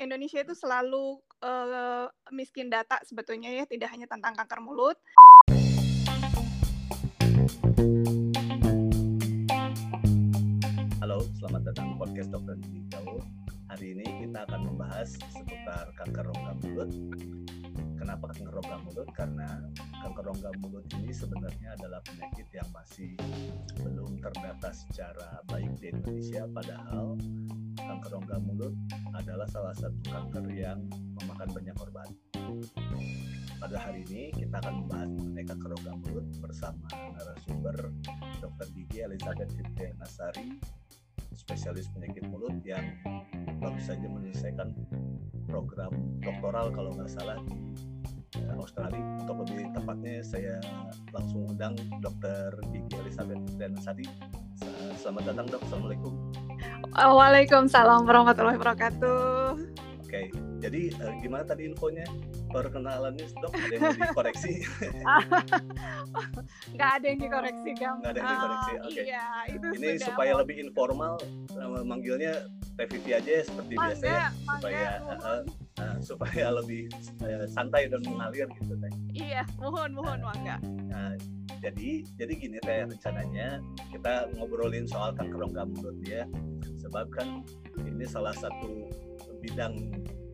Indonesia itu selalu uh, miskin data sebetulnya ya, tidak hanya tentang kanker mulut. Halo, selamat datang di podcast Dokter Gaul. Hari ini kita akan membahas seputar kanker rongga mulut. Kenapa kanker rongga mulut? Karena kanker rongga mulut ini sebenarnya adalah penyakit yang masih belum terdata secara baik di Indonesia, padahal kanker rongga mulut adalah salah satu kanker yang memakan banyak korban. Pada hari ini kita akan membahas mengenai kanker rongga mulut bersama narasumber Dr. Gigi Elizabeth Fitria Nasari, spesialis penyakit mulut yang baru saja menyelesaikan program doktoral kalau nggak salah di eh, Australia. Untuk lebih tepatnya saya langsung undang Dr. Gigi Elizabeth Fitria Nasari. Selamat datang dok, Assalamualaikum. Waalaikumsalam warahmatullahi wabarakatuh. Oke, jadi uh, gimana tadi infonya? Perkenalannya dok, ada yang dikoreksi? Nggak ada yang dikoreksi, Gam. Nggak ada yang dikoreksi, uh, oke. Okay. Iya, itu Ini sudah supaya lebih informal, uh, manggilnya Vivi aja seperti mangga, biasa ya, mangga, supaya uh, uh, supaya lebih uh, santai dan mengalir gitu Teh. Iya, mohon mohon mangga. Nah, jadi jadi gini Teh rencananya kita ngobrolin soal kanker rongga mulut ya sebab kan ini salah satu bidang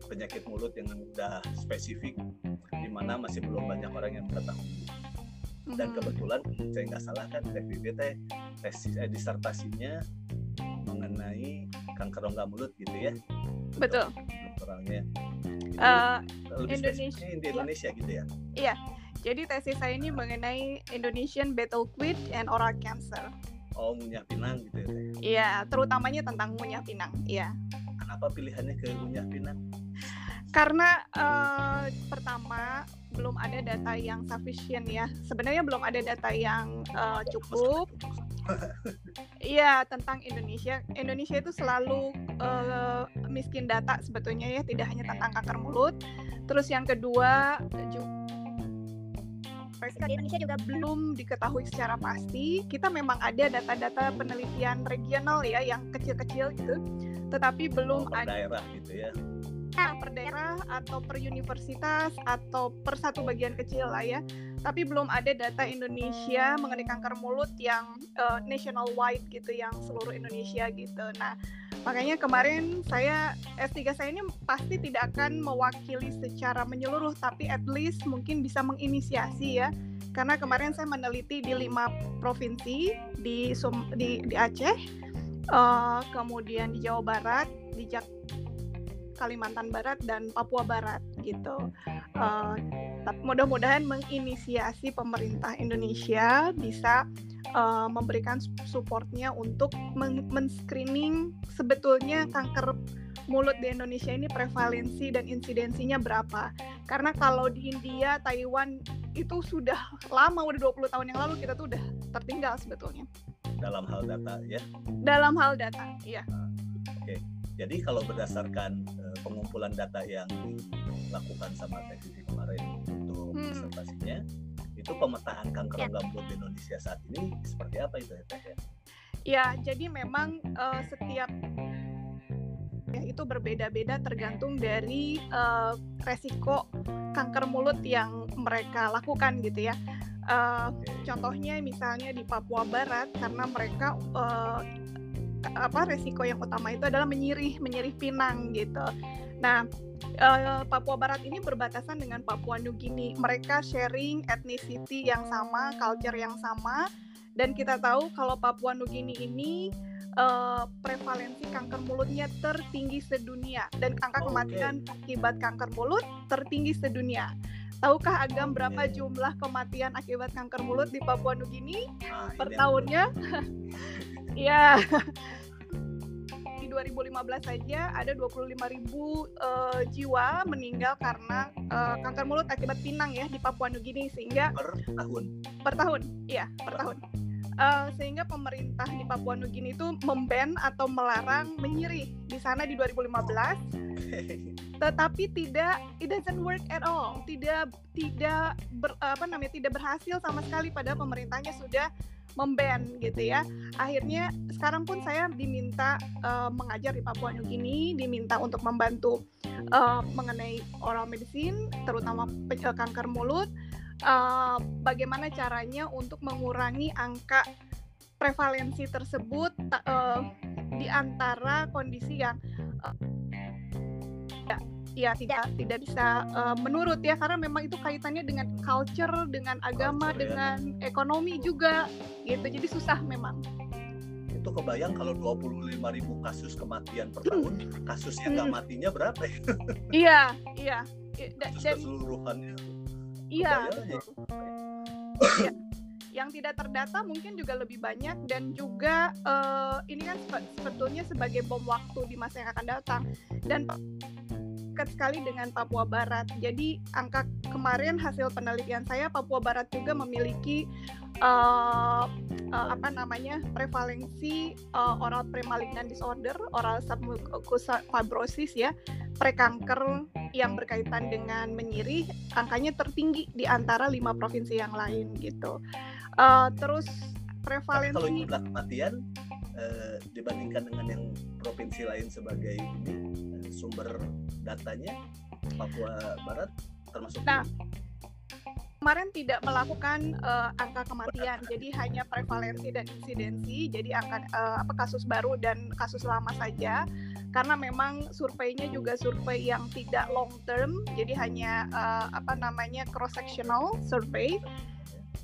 penyakit mulut yang udah spesifik di mana masih belum banyak orang yang mengetahui dan Mhm. kebetulan saya nggak salah kan TPB teh tesis eh, disertasinya mengenai kanker rongga mulut gitu ya Betul. Eh, lebih Indonesia- di Indonesia gitu ya jadi tesis saya ini mengenai Indonesian Battle Quid and Oral Cancer. oh munyah pinang gitu ya Iya, terutamanya tentang munyah pinang. Iya. Kenapa pilihannya ke munyah pinang Karena eh, pertama belum ada data yang sufficient ya. Sebenarnya belum ada data yang eh, cukup. Iya tentang Indonesia. Indonesia itu selalu eh, miskin data sebetulnya ya, tidak hanya tentang kanker mulut. Terus yang kedua juga di Indonesia juga belum diketahui secara pasti. Kita memang ada data-data penelitian regional ya yang kecil-kecil gitu, tetapi belum oh, per ada daerah gitu ya per daerah atau per universitas atau per satu bagian kecil lah ya. Tapi belum ada data Indonesia mengenai kanker mulut yang uh, national wide gitu, yang seluruh Indonesia gitu. Nah, makanya kemarin saya S3 saya ini pasti tidak akan mewakili secara menyeluruh, tapi at least mungkin bisa menginisiasi ya. Karena kemarin saya meneliti di lima provinsi di Sum- di, di Aceh, uh, kemudian di Jawa Barat, di Jak Kalimantan Barat dan Papua Barat gitu. Uh, mudah-mudahan menginisiasi pemerintah Indonesia bisa uh, memberikan supportnya untuk men- men-screening sebetulnya kanker mulut di Indonesia ini prevalensi dan insidensinya berapa. Karena kalau di India, Taiwan itu sudah lama, udah 20 tahun yang lalu kita tuh udah tertinggal sebetulnya. Dalam hal data ya Dalam hal data, iya. Jadi kalau berdasarkan uh, pengumpulan data yang dilakukan sama TVV kemarin untuk Hmm. disertasinya, itu pemetaan kanker Ya. rongga mulut di Indonesia saat ini seperti apa itu ya Teh? ya? Ya, jadi memang uh, setiap ya itu berbeda-beda tergantung dari uh, resiko kanker mulut yang mereka lakukan gitu ya. Uh, contohnya misalnya di Papua Barat karena mereka uh, apa resiko yang utama itu adalah menyirih menyirih pinang gitu. Nah uh, Papua Barat ini berbatasan dengan Papua New Guinea. Mereka sharing ethnicity yang sama, culture yang sama, dan kita tahu kalau Papua New Guinea ini uh, prevalensi kanker mulutnya tertinggi sedunia dan angka kematian akibat kanker mulut tertinggi sedunia. Tahukah Agam berapa jumlah kematian akibat kanker mulut di Papua New Guinea Nah, per tahunnya? Ya. Di 2015 saja ada 25.000 uh, jiwa meninggal karena uh, kanker mulut akibat pinang ya di Papua Guinea sehingga per tahun. per tahun, iya per tahun. Uh, sehingga pemerintah di Papua Guinea itu memban atau melarang menyirih di sana di 2015 tetapi tidak it doesn't work at all tidak tidak ber, apa namanya tidak berhasil sama sekali padahal pemerintahnya sudah memban gitu ya. Akhirnya sekarang pun saya diminta uh, mengajar di Papua Nugini, diminta untuk membantu uh, mengenai oral medicine, terutama kanker mulut. Uh, bagaimana caranya untuk mengurangi angka prevalensi tersebut uh, di antara kondisi yang uh, ya tidak tidak bisa uh, menurut ya karena memang itu kaitannya dengan culture, dengan agama, culture, ya. dengan ya. ekonomi juga gitu. Jadi susah memang. Itu kebayang kalau 25 ribu kasus kematian per tahun, kasusnya nggak hmm. matinya berapa ya? iya, iya. Dan, keseluruhannya. Iya. iya. Yang tidak terdata mungkin juga lebih banyak dan juga uh, ini kan sebetulnya sebagai bom waktu di masa yang akan datang dan dekat sekali dengan Papua Barat. Jadi angka kemarin hasil penelitian saya Papua Barat juga memiliki uh, uh, apa namanya prevalensi uh, oral premalignant disorder, oral submucous fibrosis ya, prekanker yang berkaitan dengan menyirih, angkanya tertinggi di antara lima provinsi yang lain gitu. Uh, terus prevalensi kalau jumlah kematian uh, dibandingkan dengan yang provinsi lain sebagai ini sumber datanya Papua Barat termasuk nah kemarin tidak melakukan uh, angka kematian jadi hanya prevalensi dan insidensi jadi angka uh, apa kasus baru dan kasus lama saja. Karena memang surveinya juga survei yang tidak long term jadi hanya uh, apa namanya cross sectional survey.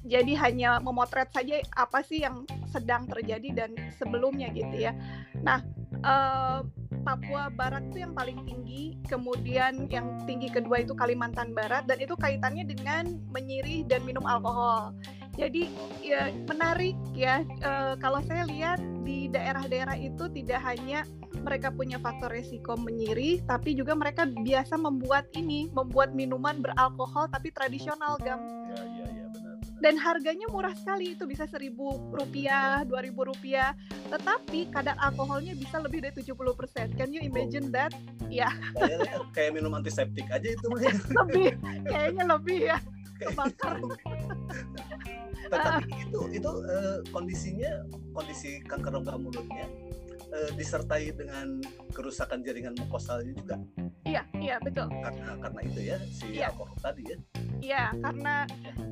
Jadi hanya memotret saja apa sih yang sedang terjadi dan sebelumnya gitu ya. Nah uh, Papua Barat itu yang paling tinggi, kemudian yang tinggi kedua itu Kalimantan Barat dan itu kaitannya dengan menyirih dan minum alkohol. Jadi ya menarik ya e, kalau saya lihat di daerah-daerah itu tidak hanya mereka punya faktor resiko menyirih, tapi juga mereka biasa membuat ini, membuat minuman beralkohol tapi tradisional gam. Ya, ya, ya dan harganya murah sekali itu bisa seribu rupiah dua ribu rupiah. Tetapi kadar alkoholnya bisa lebih dari 70% can you imagine that? Ya yeah. kayak minum antiseptik aja itu lebih kayaknya lebih ya. Kebakar. tetapi itu itu uh, kondisinya kondisi kanker rongga mulutnya uh, disertai dengan kerusakan jaringan mukosalnya juga iya iya betul. Karena karena itu ya si iya. alkohol tadi ya. Iya, karena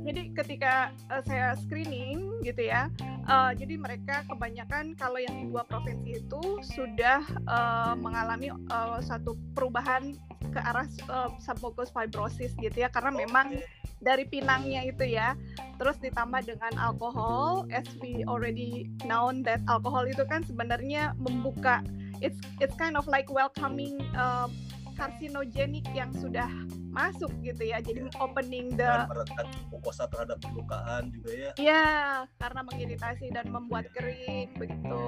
jadi ketika uh, saya screening gitu ya, uh, jadi mereka kebanyakan kalau yang di dua provinsi itu sudah uh, mengalami uh, satu perubahan ke arah uh, submucous fibrosis gitu ya, karena memang dari pinangnya itu ya, terus ditambah dengan alkohol, as we already known that alkohol itu kan sebenarnya membuka, it's it's kind of like welcoming uh, karsinogenik yang sudah masuk gitu ya. Jadi ya. opening the dan mukosa terhadap perlukaan juga ya. Iya karena mengiritasi dan membuat ya. kering begitu.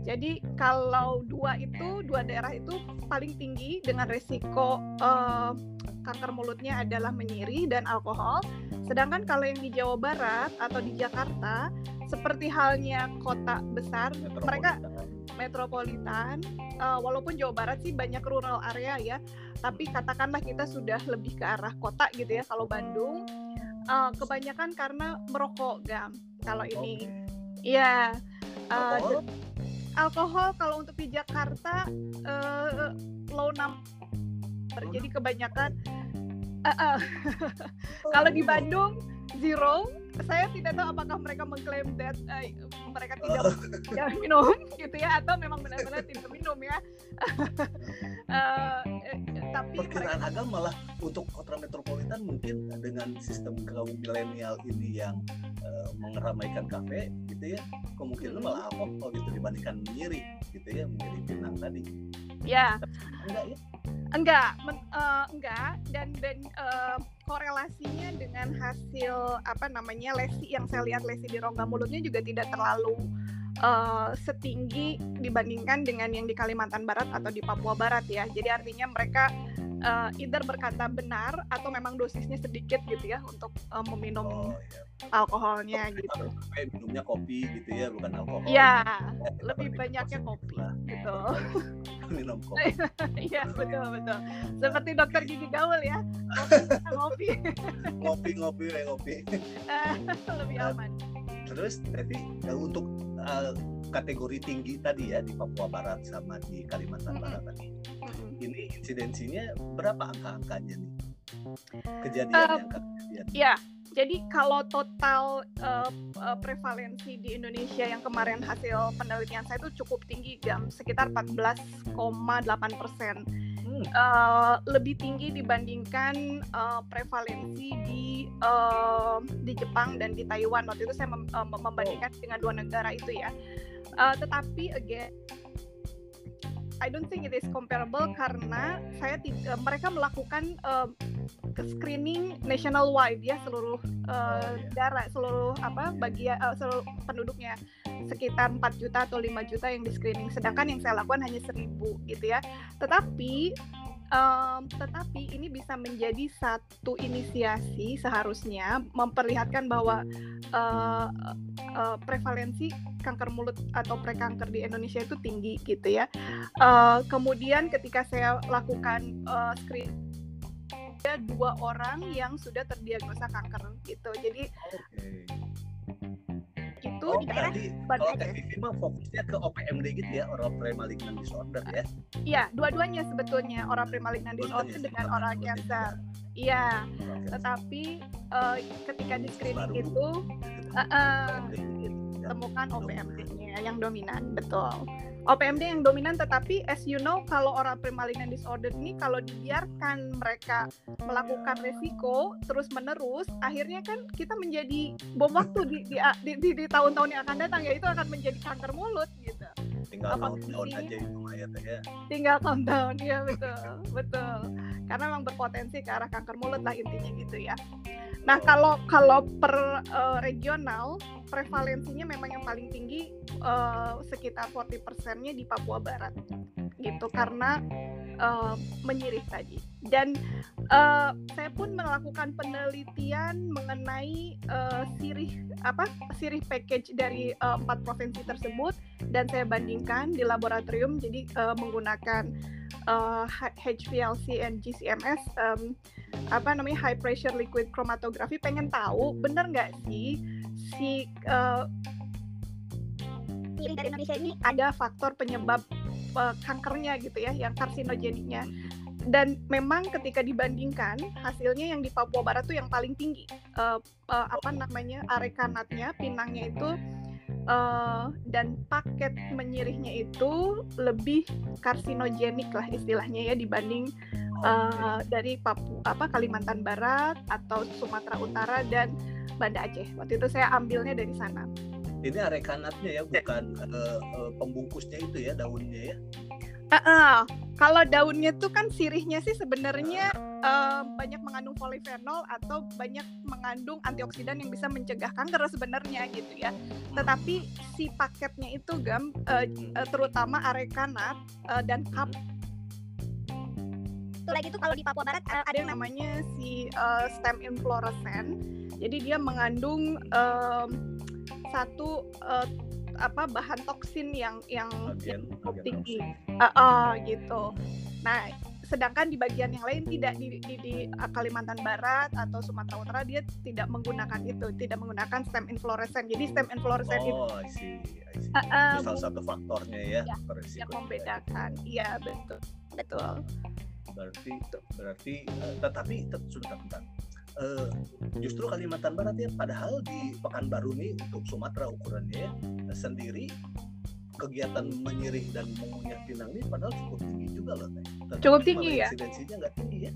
Jadi kalau dua itu dua daerah itu paling tinggi dengan resiko uh, kanker mulutnya adalah menyiri dan alkohol. Sedangkan kalau yang di Jawa Barat atau di Jakarta seperti halnya kota besar mereka metropolitan uh, walaupun Jawa Barat sih banyak rural area ya tapi katakanlah kita sudah lebih ke arah kota gitu ya kalau Bandung uh, kebanyakan karena merokok gam kalau ini iya okay. uh, alkohol? alkohol kalau untuk di Jakarta uh, low number jadi kebanyakan uh, uh. kalau di Bandung zero saya tidak tahu apakah mereka mengklaim that uh, mereka tidak tidak minum gitu ya atau memang benar-benar tidak minum ya. Uh, tapi perkiraan mereka... agama malah untuk kota metropolitan mungkin dengan sistem kaum milenial ini yang uh, mengeramaikan kafe gitu ya kemungkinan malah alkohol gitu dibandingkan miri gitu ya miri pinang tadi. Ya. Enggak ya enggak men, uh, enggak dan dan uh, korelasinya dengan hasil apa namanya lesi yang saya lihat lesi di rongga mulutnya juga tidak terlalu uh, setinggi dibandingkan dengan yang di Kalimantan Barat atau di Papua Barat ya. Jadi artinya mereka uh, either berkata benar atau memang dosisnya sedikit gitu ya untuk uh, meminum oh, iya. alkoholnya oh, gitu. Minumnya kopi gitu ya, bukan alkohol. Iya, lebih banyaknya kopi gitu. minum kopi. Iya betul betul. Seperti dokter gigi gaul ya, ngopi. ngopi ngopi ngopi. lebih aman. terus tapi uh, untuk uh, kategori tinggi tadi ya di Papua Barat sama di Kalimantan Mm-mm. Barat tadi. Ini insidensinya berapa angka-angkanya nih kejadian Um, yang Ya, jadi kalau total uh, prevalensi di Indonesia yang kemarin hasil penelitian saya itu cukup tinggi, jam sekitar 14,8 persen. Hmm, Uh, lebih tinggi dibandingkan uh, prevalensi di uh, di Jepang dan di Taiwan. Waktu itu saya mem- uh, mem- membandingkan dengan dua negara itu ya. Uh, tetapi again I don't think it is comparable karena saya ti- uh, mereka melakukan uh, screening nationwide ya seluruh uh, Oh, iya. seluruh apa bagian uh, seluruh penduduknya. Sekitar 4 juta atau 5 juta yang di screening. Sedangkan yang saya lakukan hanya 1000 gitu ya. Tetapi em, tetapi ini bisa menjadi satu inisiasi seharusnya memperlihatkan bahwa eh, eh, prevalensi kanker mulut atau prekanker di Indonesia itu tinggi gitu ya. Eh, kemudian ketika saya lakukan eh, screen ada dua orang yang sudah terdiagnosa kanker gitu. Jadi oke. Itu Oh, di daerah berarti kalau Vivi mah fokusnya ke OPMD gitu ya, oral premalignant disorder ya. Iya, dua-duanya sebetulnya orang premalignant disorder Dua-duanya dengan dua-duanya. cancer. Iya, Oral cancer. tetapi eh, ketika di screening Baru. itu gitu ya. temukan. OPMD-nya yang dominan, betul. OPMD yang dominan, tetapi as you know, kalau orang premalignant disorder ini kalau dibiarkan mereka melakukan resiko terus menerus, akhirnya kan kita menjadi bom waktu di di, di, di- di tahun-tahun yang akan datang ya itu akan menjadi kanker mulut gitu. Tinggal apa sih? aja itu mah ya Teh ya. tinggal countdown ya betul betul karena memang berpotensi ke arah kanker mulut lah intinya gitu ya nah kalau kalau per eh, regional prevalensinya memang yang paling tinggi eh, sekitar 40 persennya di Papua Barat gitu karena eh, menyirih tadi. Dan eh, saya pun melakukan penelitian mengenai eh, sirih apa sirih package dari eh, empat provinsi tersebut dan saya bandingkan di laboratorium. Jadi eh, menggunakan eh, H- HPLC and GCMS em, apa namanya high pressure liquid chromatography. Pengen tahu bener nggak sih si piring dari Indonesia ini ada faktor penyebab eh, kankernya gitu ya yang karsinogeniknya. Dan memang ketika dibandingkan hasilnya yang di Papua Barat tuh yang paling tinggi. Eh, eh, apa namanya arekanatnya pinangnya itu eh, dan paket menyirihnya itu lebih karsinogenik lah istilahnya ya dibanding eh, dari Papua apa Kalimantan Barat atau Sumatera Utara dan Banda Aceh. Waktu itu saya ambilnya dari sana Ini arekanatnya ya, bukan eh, eh, pembungkusnya itu ya daunnya ya. Ah, ah. kalau daunnya tuh kan sirihnya sih sebenarnya eh, banyak mengandung polifenol atau banyak mengandung antioksidan yang bisa mencegah kanker sebenarnya gitu ya. Tetapi si paketnya itu gam eh, eh, terutama arekanat eh, dan kap itu lagi tuh kalau di Papua Barat ada yang namanya si eh, stem inflorescens. Jadi dia mengandung em, satu eh, apa bahan toksin yang yang Bagian, cukup bagian tinggi. Ah, ah, gitu. Nah, sedangkan di bagian yang lain tidak di, di, di Kalimantan Barat atau Sumatera Utara dia tidak menggunakan itu, tidak menggunakan stem inflorescens. Jadi stem inflorescens itu Oh, I see, I see. Itu salah satu faktornya ya, Ya, yang membedakan. Iya, betul. Betul. Berarti, berarti, eh, tetapi tet- sebentar, bentar. Eh, justru Kalimantan Barat ya, padahal di Pekanbaru nih untuk Sumatera ukurannya ya, sendiri kegiatan menyirih dan mengunyah pinang ini padahal cukup tinggi juga loh Teh. Tetapi Cukup tinggi ya? Insidensinya nggak tinggi ya.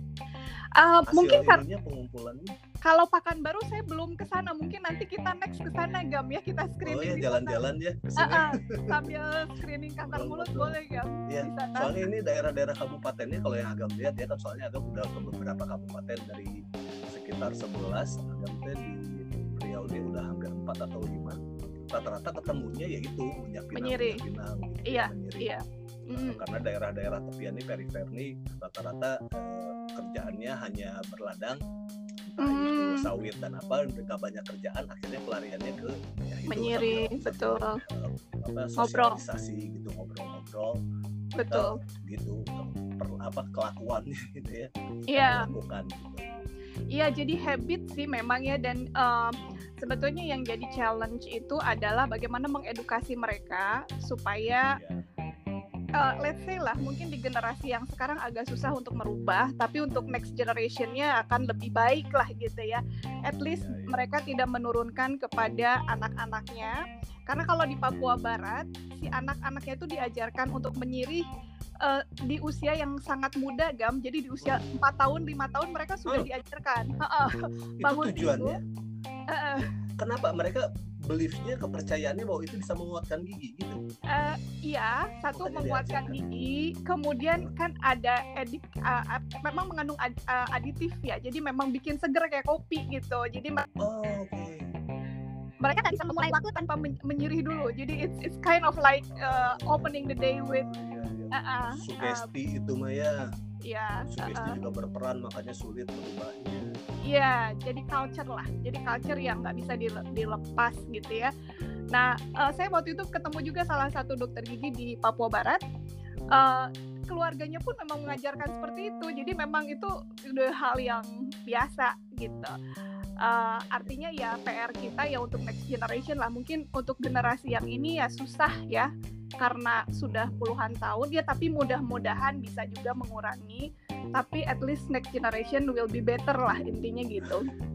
Hasil mungkin kar- ininya pengumpulannya. kalau Pekanbaru saya belum ke sana. Mungkin nanti kita next ke sana Gam ya kita Oh screening ya di sana. jalan-jalan ya ke sini. ah, sambil screening kanker mulut boleh Gam Iya, sana. Soalnya ini daerah-daerah kabupatennya kalau yang agam lihat ya kan soalnya agam udah ke beberapa kabupaten dari sekitar 11 agam teh di Riau ini udah hampir 4 atau 5 rata-rata ketemunya yaitu minyak pinang, Menyirih. minyak pinang gitu, Iya, menyirih. Iya. Mm. karena daerah-daerah tepian ini perifer nih rata-rata eh, kerjaannya hanya berladang entah itu Hmm. sawit dan apa nggak banyak kerjaan akhirnya pelariannya ke ya itu, sambil- betul. sambil, eh, apa, Ngobrol. sosialisasi gitu ngobrol-ngobrol Betul. gitu per, apa kelakuannya gitu ya Iya. lakukan gitu. Iya, jadi habit sih memang ya dan um, sebetulnya yang jadi challenge itu adalah bagaimana mengedukasi mereka supaya Iya. Uh, let's say lah mungkin di generasi yang sekarang agak susah untuk merubah, tapi untuk next generationnya akan lebih baik lah gitu ya. At least Iya, iya. mereka tidak menurunkan kepada anak-anaknya. Karena kalau di Papua Barat, si anak-anaknya itu diajarkan untuk menyirih uh, di usia yang sangat muda, Gam. Jadi di usia 4 tahun, lima tahun mereka sudah Oh. diajarkan. Heeh. Itu Bangun tujuannya. Heeh. Kenapa mereka beliefnya kepercayaannya bahwa itu bisa menguatkan gigi gitu? Eh, iya, satu menguatkan diajarkan. gigi, kemudian kan ada edik, uh, uh, memang mengandung ad- uh, aditif ya, jadi memang bikin seger kayak kopi gitu. Jadi Oh, oke. mereka nggak bisa memulai waktu tanpa men- menyirih dulu. Jadi it's it's kind of like uh, opening the day with, Oh, iya, iya. uh, uh, Sugesti itu mah ya, ya, uh, sugesti uh, juga berperan makanya sulit merubahnya. Iya, jadi culture lah, jadi culture yang nggak bisa dile- dilepas gitu ya. Nah, eh, saya waktu itu ketemu juga salah satu dokter gigi di Papua Barat. Eh, keluarganya pun memang mengajarkan seperti itu, jadi memang itu udah hal yang biasa gitu. Eh, artinya ya PR kita ya untuk next generation lah. Mungkin untuk generasi yang ini ya susah ya karena sudah puluhan tahun ya, tapi mudah-mudahan bisa juga mengurangi tapi at least next generation will be better lah intinya gitu.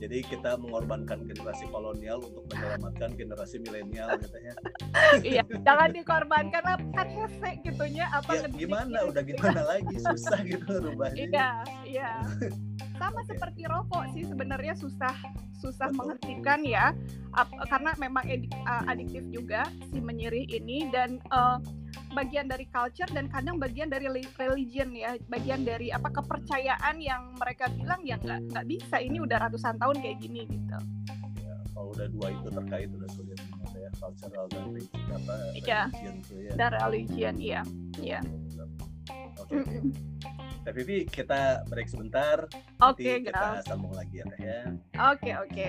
Jadi kita mengorbankan generasi kolonial untuk menyelamatkan generasi milenial katanya. iya, jangan dikorbankan lah kan hese gitunya apa Ya gimana, gitu. udah gimana lagi susah gitu ngerubahnya. Iya, iya. Sama seperti rokok sih sebenarnya susah susah menghentikan ya Ap- karena memang edik- uh, adiktif juga si menyirih ini dan uh, bagian dari culture dan kadang bagian dari li- religion ya bagian dari apa kepercayaan yang mereka bilang ya nggak nggak bisa ini udah ratusan tahun kayak gini gitu Ya, kalau udah dua itu terkait udah sulit saya cultural dan religion apa Iya. religion tuh ya. dan religion iya iya Oke. oke. Teh Vivi, kita break sebentar. oke Nanti kita sambung lagi ya Teh ya. oke oke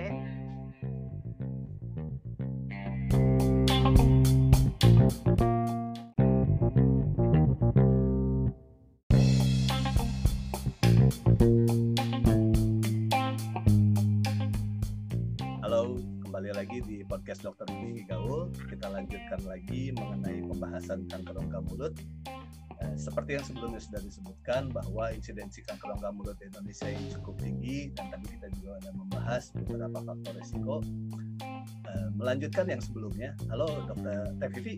Halo, kembali lagi di podcast Dokter Gigi Gaul. Kita lanjutkan lagi mengenai pembahasan kanker rongga mulut. Seperti yang sebelumnya sudah disebutkan bahwa insidensi kanker rongga mulut di Indonesia yang cukup tinggi dan tadi kita juga ada membahas beberapa faktor risiko. Eh, melanjutkan yang sebelumnya, halo Dokter Teh Vivi.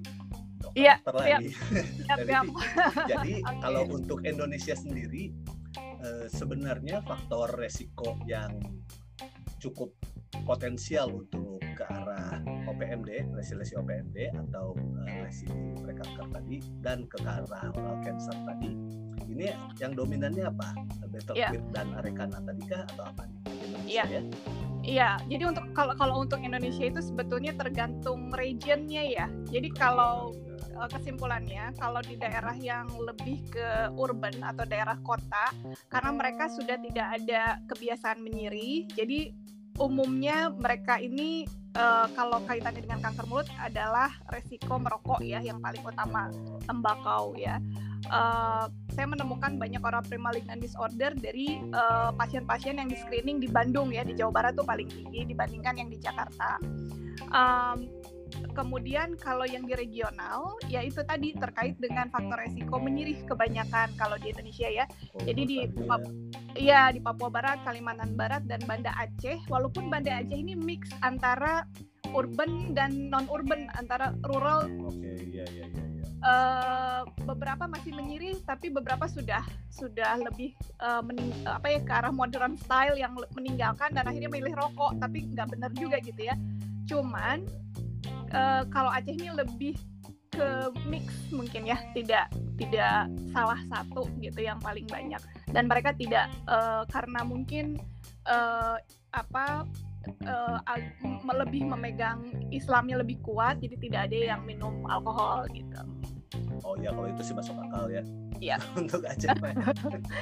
Iya, dokter siap. lagi. siap Teh siap Vivi, Jadi Oke. kalau untuk Indonesia sendiri eh, sebenarnya faktor resiko yang cukup potensial untuk ke arah OPMD, lesi-lesi OPMD atau eh, lesi prekanker tadi dan ke arah oral cancer tadi. Ini yang dominannya apa? Better Iya. Quid dan Arekana tadi kah atau apa nih? Iya. ya? Iya, jadi untuk kalau kalau untuk Indonesia itu sebetulnya tergantung regionnya ya. Jadi kalau eh, kesimpulannya kalau di daerah yang lebih ke urban atau daerah kota karena mereka sudah tidak ada kebiasaan menyiri jadi umumnya mereka ini eh, kalau kaitannya dengan kanker mulut adalah resiko merokok ya yang paling utama tembakau ya. Eh, saya menemukan banyak orang premalignant disorder dari eh, pasien-pasien yang di screening di Bandung ya di Jawa Barat tuh paling tinggi dibandingkan yang di Jakarta. Em, kemudian kalau yang di regional ya itu tadi terkait dengan faktor resiko menyirih kebanyakan kalau di Indonesia ya. oh, Jadi di ya. Iya di Papua Barat, Kalimantan Barat dan Banda Aceh. Walaupun Banda Aceh ini mix antara urban dan non urban antara rural Oke, iya iya iya iya. eh, beberapa masih menyirih tapi beberapa sudah sudah lebih mening- apa ya ke arah modern style yang meninggalkan dan akhirnya milih rokok tapi nggak benar juga gitu ya cuman eh, kalau Aceh ini lebih ke mix mungkin ya tidak tidak salah satu gitu yang paling banyak dan mereka tidak eh, karena mungkin eh, apa m- lebih memegang Islamnya lebih kuat jadi tidak ada yang minum alkohol gitu Oh ya kalau itu sih masuk akal ya. Iya. untuk Aceh.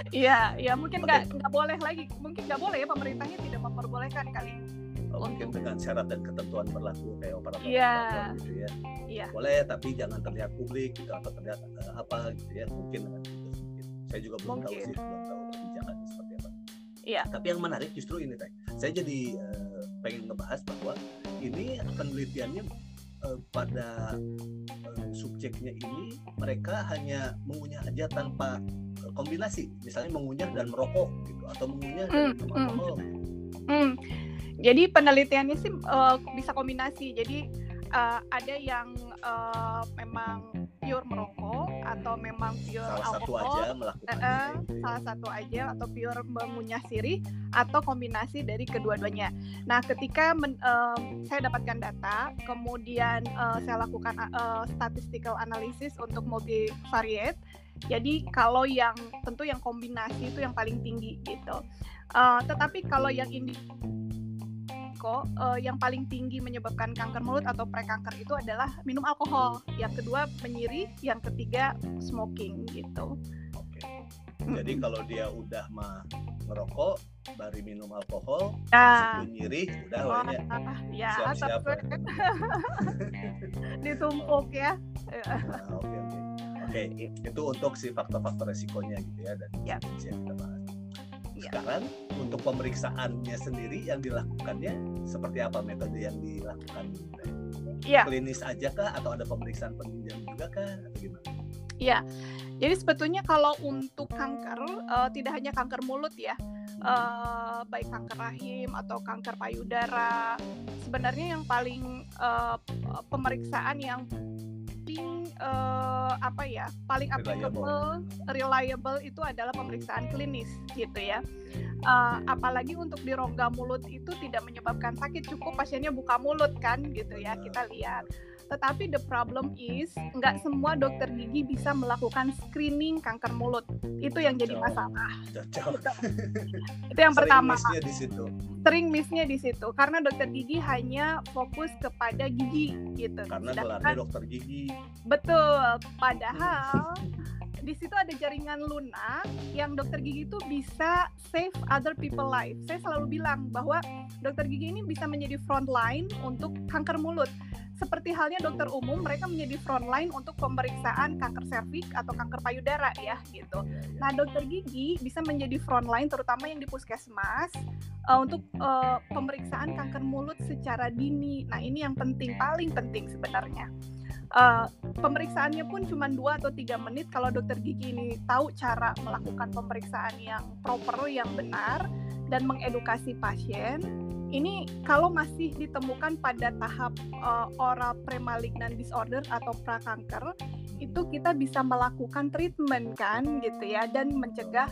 Iya, ya mungkin nggak nggak boleh lagi, mungkin nggak boleh ya pemerintahnya tidak memperbolehkan kali. Mungkin dengan syarat dan ketentuan berlaku kayak operator Iya. operator gitu ya. Iya. Boleh tapi jangan terlihat publik gitu atau terlihat eh, apa gitu ya mungkin dengan itu sedikit. Saya juga belum tahu Mungkin. sih belum tahu kebijakannya seperti apa. Iya. Tapi yang menarik justru ini, Teh. Saya jadi uh, pengen ngebahas bahwa ini penelitiannya uh, pada uh, subjeknya ini mereka hanya mengunyah aja tanpa kombinasi, misalnya mengunyah dan merokok gitu, atau mengunyah dan minum mm, alkohol. Hmm. Jadi penelitiannya sih uh, bisa kombinasi. Jadi uh, ada yang uh, memang pure merokok atau memang pure salah alkohol, satu aja melakukan uh, salah satu aja atau pure mengunyah sirih atau kombinasi dari kedua-duanya. Nah, ketika men, uh, saya dapatkan data, kemudian uh, saya lakukan uh, statistical analysis untuk multivariate. Jadi kalau yang tentu yang kombinasi itu yang paling tinggi gitu. Uh, tetapi kalau yang ini resiko uh, yang paling tinggi menyebabkan kanker mulut atau prekanker itu adalah minum alkohol. Yang kedua menyiri, yang ketiga smoking gitu. Oke. Jadi kalau dia udah mah ngerokok, baru minum alkohol, nah, nyiri, udah oh, ya. ya siap-siap. Ditumpuk ya. Nah, oke oke. Oke, itu untuk si faktor-faktor resikonya gitu ya dan ya. yang kita bahas. Sekarang untuk pemeriksaannya sendiri yang dilakukannya seperti apa metode yang dilakukan? Iya. Klinis aja kah atau ada pemeriksaan penunjang juga kah atau gimana? Iya. Jadi sebetulnya kalau untuk kanker uh, tidak hanya kanker mulut ya, uh, baik kanker rahim atau kanker payudara, sebenarnya yang paling uh, pemeriksaan yang paling uh, apa ya paling applicable reliable itu adalah pemeriksaan klinis gitu ya uh, apalagi untuk di rongga mulut itu tidak menyebabkan sakit cukup pasiennya buka mulut kan gitu ya kita lihat tetapi the problem is nggak semua dokter gigi bisa melakukan screening kanker mulut. Itu yang jadi masalah. Gitu. Itu yang Sering pertama. di situ. Sering missnya di situ karena dokter gigi hanya fokus kepada gigi gitu. Karena gelarnya dokter gigi. Betul. Padahal di situ ada jaringan lunak yang dokter gigi itu bisa save other people life. Saya selalu bilang bahwa dokter gigi ini bisa menjadi front line untuk kanker mulut seperti halnya dokter umum mereka menjadi frontline untuk pemeriksaan kanker serviks atau kanker payudara ya gitu. Iya, iya. Nah dokter gigi bisa menjadi frontline terutama yang di puskesmas uh, untuk uh, pemeriksaan kanker mulut secara dini. Nah ini yang penting paling penting sebenarnya. Uh, pemeriksaannya pun cuma dua atau tiga menit kalau dokter gigi ini tahu cara melakukan pemeriksaan yang proper yang benar dan mengedukasi pasien ini kalau masih ditemukan pada tahap uh, oral premalignan disorder atau prakanker itu kita bisa melakukan treatment kan gitu ya dan mencegah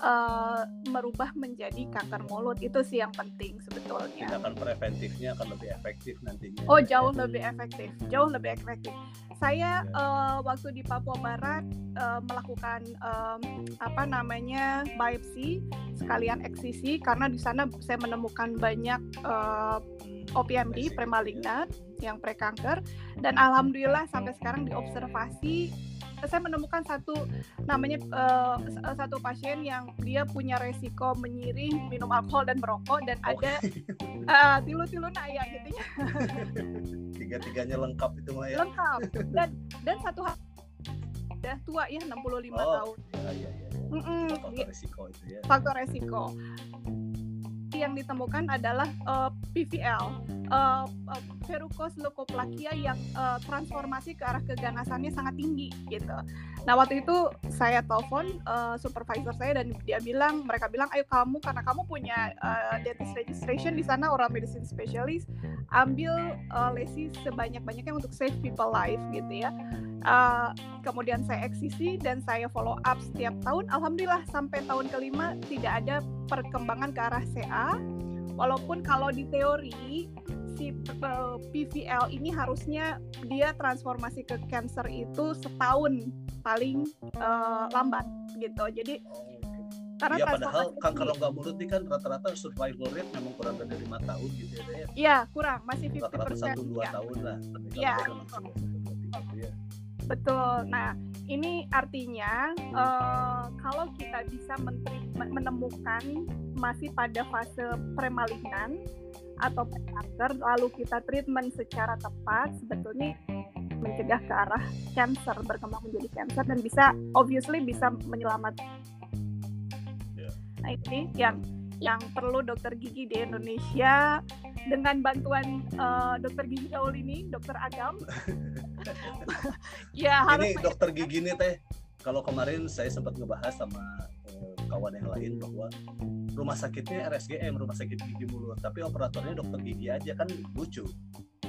uh, merubah menjadi kanker mulut itu sih yang penting sebetulnya. Tindakan preventifnya akan lebih efektif nantinya. Oh jauh lebih efektif, jauh lebih efektif. Saya uh, waktu di Papua Barat uh, melakukan um, apa namanya biopsi sekalian eksisi karena di sana saya menemukan banyak uh, OPMD premalignan yang prekanker dan alhamdulillah sampai sekarang diobservasi saya menemukan satu namanya uh, satu pasien yang dia punya resiko menyiri minum alkohol dan merokok dan oh. ada uh, tilu-tilu naya gitu ya. Tiga-tiganya lengkap itu mah ya. Lengkap. Dan dan satu hal udah tua ya 65 oh, tahun. Iya iya iya. Mm -mm. Faktor resiko itu ya. Faktor resiko yang ditemukan adalah uh, PVL, uh, uh, verrucous leukoplakia yang uh, transformasi ke arah keganasannya sangat tinggi gitu. Nah waktu itu saya telepon uh, supervisor saya dan dia bilang, mereka bilang, ayo kamu karena kamu punya uh, dentist registration di sana oral medicine specialist, ambil uh, lesi sebanyak-banyaknya untuk save people life gitu ya. Uh, kemudian saya eksisi dan saya follow up setiap tahun. Alhamdulillah sampai tahun kelima tidak ada perkembangan ke arah CA. Walaupun kalau di teori si PVL ini harusnya dia transformasi ke cancer itu setahun paling uh, lambat gitu. Jadi karena iya, padahal kanker rongga mulut ini kan rata-rata survival rate memang kurang dari lima tahun gitu ya. Iya, kurang, masih 50%. Rata-rata satu dua ya. tahun lah. Iya. Ya. Betul. Nah, ini artinya uh, kalau kita bisa menemukan masih pada fase premalignan atau kanker, lalu kita treatment secara tepat, sebetulnya mencegah ke arah cancer berkembang menjadi cancer dan bisa obviously bisa menyelamatkan. Yeah. Nah ini yang yang perlu dokter gigi di Indonesia dengan bantuan uh, dokter gigi gaul ini, dokter Agam. ya harus ini dokter gigi nih teh. Kalau kemarin saya sempat ngebahas sama uh, kawan yang lain bahwa rumah sakitnya RSGM, rumah sakit gigi mulut, tapi operatornya dokter gigi aja kan lucu.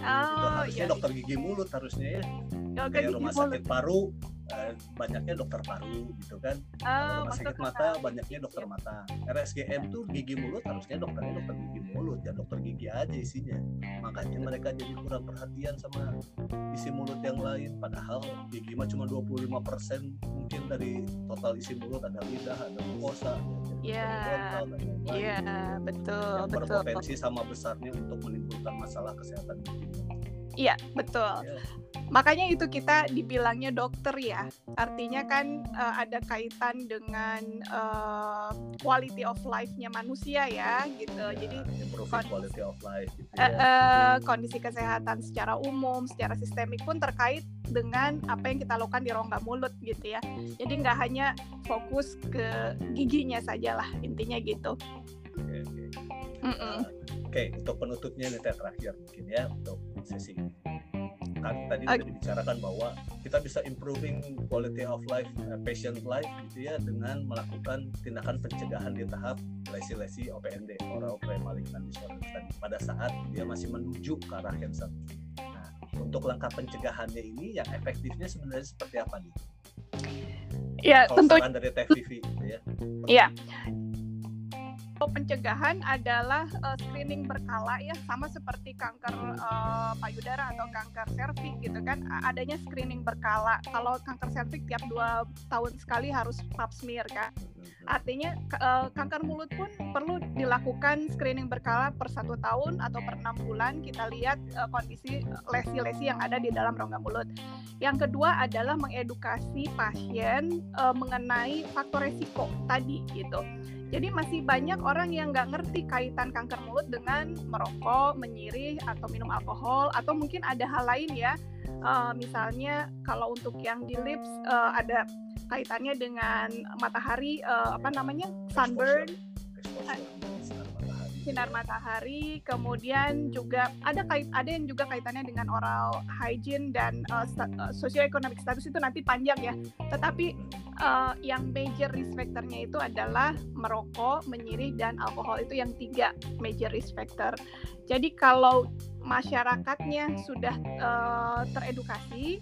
Oh, harusnya iya. dokter gigi mulut harusnya ya. Kayak rumah sakit paru Eh, banyaknya dokter paru gitu kan. Oh, rumah sakit mata banyaknya dokter mata. RSGM tuh gigi mulut harusnya dokternya dokter gigi mulut. Ya dokter gigi aja isinya. Makanya mereka jadi kurang perhatian sama isi mulut yang lain. Padahal gigi mah cuma 25% mungkin dari total isi mulut. Ada lidah ada mukosa Iya, iya betul, yang betul. berpotensi sama besarnya untuk menimbulkan masalah kesehatan. Iya, betul. Ya makanya itu kita dibilangnya dokter ya artinya kan uh, ada kaitan dengan uh, quality of life-nya manusia ya gitu ya, jadi quality of life gitu ya. uh, uh, kondisi kesehatan secara umum secara sistemik pun terkait dengan apa yang kita lakukan di rongga mulut gitu ya jadi nggak hanya fokus ke giginya saja lah intinya gitu oke okay, okay. uh, oke okay, untuk penutupnya nih terakhir mungkin ya untuk sesi ini kan tadi sudah dibicarakan bahwa kita bisa improving quality of life, uh, patient life gitu ya dengan melakukan tindakan pencegahan di tahap lesi-lesi OPND oral premalignant disorder tadi pada saat dia masih menuju ke arah cancer. Nah, untuk langkah pencegahannya ini yang efektifnya sebenarnya seperti apa nih? Ya, tentu dari TVV gitu ya. Iya pencegahan adalah uh, screening berkala ya sama seperti kanker uh, payudara atau kanker serviks gitu kan adanya screening berkala. Kalau kanker serviks tiap dua tahun sekali harus pap smear kan. Artinya uh, kanker mulut pun perlu dilakukan screening berkala per satu tahun atau per enam bulan. Kita lihat uh, kondisi lesi-lesi yang ada di dalam rongga mulut. Yang kedua adalah mengedukasi pasien uh, mengenai faktor resiko tadi gitu jadi masih banyak orang yang nggak ngerti kaitan kanker mulut dengan merokok, menyirih, atau minum alkohol, atau mungkin ada hal lain ya. Uh, misalnya kalau untuk yang di lips uh, ada kaitannya dengan matahari, uh, apa namanya sunburn. Sinar matahari, kemudian juga ada kait ada yang juga kaitannya dengan oral hygiene dan uh, socioeconomic status itu nanti panjang ya. Tetapi uh, yang major risk factornya itu adalah merokok, menyirih, dan alkohol itu yang tiga major risk factor. Jadi kalau masyarakatnya sudah uh, teredukasi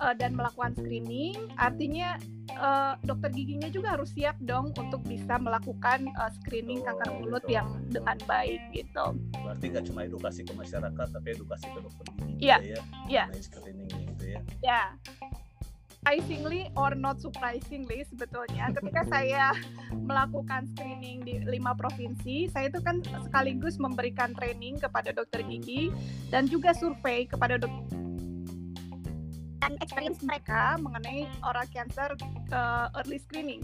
uh, dan melakukan screening, artinya uh, dokter giginya juga harus siap dong untuk bisa melakukan uh, screening kanker mulut oh, yang dengan baik gitu. Berarti nggak cuma edukasi ke masyarakat, tapi edukasi ke dokter gigi yeah. ya? Iya. Yeah. Screening gitu ya? Ya surprisingly or not surprisingly sebetulnya ketika saya melakukan screening di lima provinsi saya itu kan sekaligus memberikan training kepada dokter gigi dan juga survei kepada dokter dan experience mereka mengenai oral cancer uh, early screening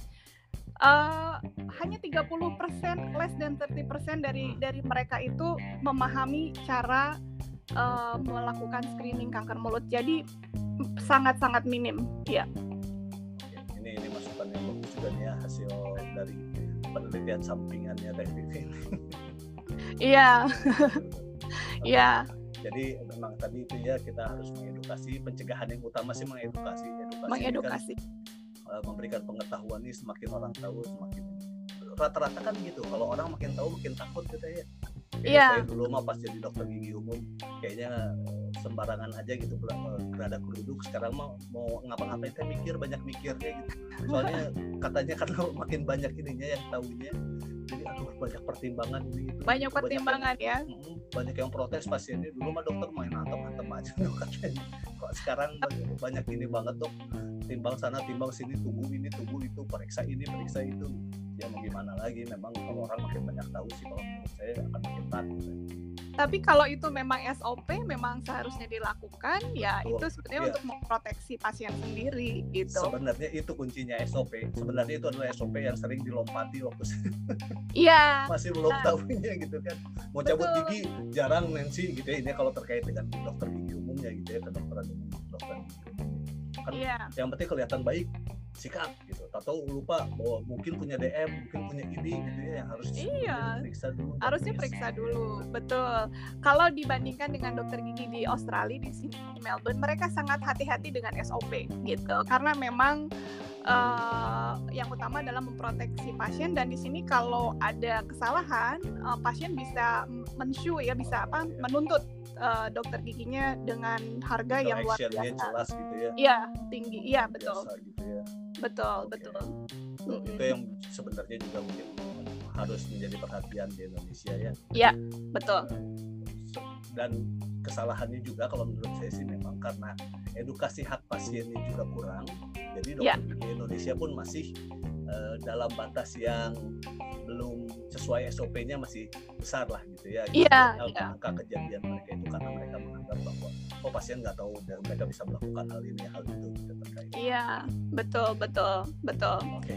uh, hanya 30% less than 30% dari dari mereka itu memahami cara uh, melakukan screening kanker mulut. Jadi sangat-sangat minim, ya. Ini ini masukan yang bagus juga nih ya hasil dari penelitian sampingannya TVV ini. Iya. Iya. Jadi memang tadi itu ya kita harus mengedukasi pencegahan yang utama sih mengedukasi edukasi mengedukasi. kan, memberikan pengetahuan nih semakin orang tahu semakin rata-rata kan gitu. Kalau orang makin tahu makin takut gitu ya. Iya. Saya dulu mah pas jadi dokter gigi umum kayaknya sembarangan aja gitu berada kerudung. Sekarang mau mau ngapa-ngapain saya mikir banyak mikir kayak gitu. Soalnya katanya karena makin banyak ininya yang tahunya jadi aduh banyak pertimbangan ini itu banyak pertimbangan banyak, ya banyak yang protes pasiennya. Dulu mah dokter main antem antem aja katanya. Kok sekarang banyak, banyak ini banget dok. Timbang sana timbang sini tunggu ini tunggu itu periksa ini periksa itu. Ya mau gimana lagi? Memang kalau orang makin banyak tahu sih kalau menurut saya akan makin takut tapi kalau itu memang SOP memang seharusnya dilakukan ya Betul. itu sebenarnya ya. untuk memproteksi pasien sendiri gitu sebenarnya itu kuncinya SOP sebenarnya itu adalah SOP yang sering dilompati waktu iya masih belum nah. tahunya gitu kan mau Betul. cabut gigi jarang Nancy gitu ya ini kalau terkait dengan dokter gigi umumnya gitu ya kedokteran umum dokter gigi kan yeah. yang penting kelihatan baik sikat gitu. Atau lupa bahwa mungkin punya DM mungkin punya ini gitu ya yang harus Iya. periksa dulu harusnya periksa dulu. Betul. Kalau dibandingkan dengan dokter gigi di Australia di sini di Melbourne mereka sangat hati-hati dengan SOP gitu. Karena memang eh, yang utama adalah memproteksi pasien. Dan di sini kalau ada kesalahan eh, pasien bisa mensue ya bisa apa menuntut eh, dokter giginya dengan harga Atau yang luar biasa. jelas gitu ya. Iya tinggi. Iya betul. Biasa gitu ya betul betul Itu- Mm-mm. itu yang sebenarnya juga mungkin harus menjadi perhatian di Indonesia ya betul dan kesalahannya juga kalau menurut saya sih memang karena edukasi hak pasiennya juga kurang jadi dokter Ya. gigi Indonesia pun masih eh, dalam batas yang belum sesuai SOP-nya masih besar lah gitu ya Iya, angka, iya. angka kejadian mereka itu karena mereka menganggap bahwa oh pasien nggak tahu dan mereka bisa melakukan hal ini hal itu gitu terkait iya betul betul betul oke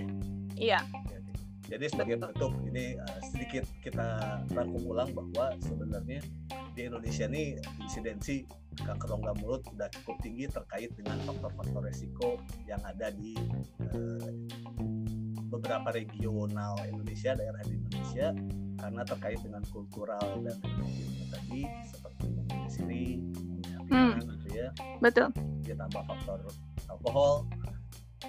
iya Oke, oke. Jadi sebagai Betul. penutup ini uh, sedikit kita rangkum ulang bahwa sebenarnya di Indonesia ini insidensi kanker rongga mulut sudah cukup tinggi terkait dengan faktor-faktor resiko yang ada di uh, beberapa regional Indonesia, daerah di Indonesia karena terkait dengan kultural dan religiusnya tadi seperti siri, Hmm. gitu ya, betul. Ditambah faktor alkohol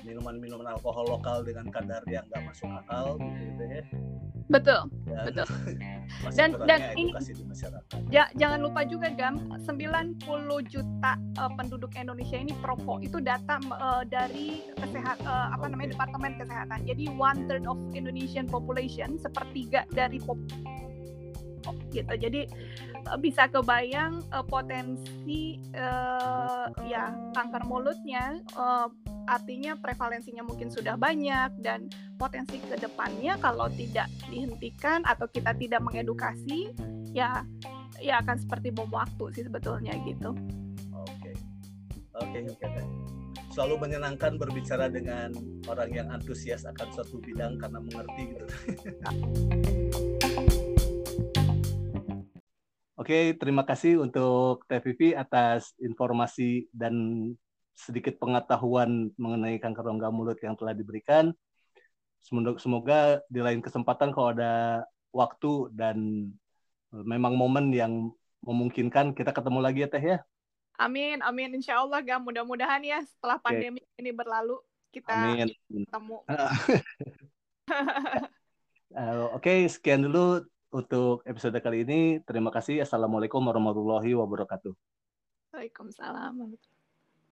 minuman-minuman alkohol lokal dengan kadar yang nggak masuk akal gitu ya betul dan Betul. masih Dan- dan ini- di masyarakat Ja- jangan lupa juga Gam, 90 juta eh, penduduk Indonesia ini perokok. Itu data eh, dari kesehat eh, apa namanya Oke. Departemen Kesehatan. Jadi one third of Indonesian population, sepertiga dari pop gitu. Jadi bisa kebayang eh, potensi eh, ya kanker mulutnya eh, artinya prevalensinya mungkin sudah banyak dan potensi ke depannya kalau tidak dihentikan atau kita tidak mengedukasi ya ya akan seperti bom waktu sih sebetulnya gitu. oke oke oke Teh. selalu menyenangkan berbicara dengan orang yang antusias akan suatu bidang karena mengerti gitu Oke, terima kasih untuk Vivi atas informasi dan sedikit pengetahuan mengenai kanker rongga mulut yang telah diberikan. Semoga, di lain kesempatan kalau ada waktu dan eh, memang momen yang memungkinkan kita ketemu lagi ya Teh ya. Amin, amin. Insya Allah, Gam. Mudah-mudahan ya setelah pandemi ini berlalu kita Amin. ketemu. Eh, Oke, sekian dulu untuk episode kali ini. Terima kasih. Assalamualaikum warahmatullahi wabarakatuh. Waalaikumsalam.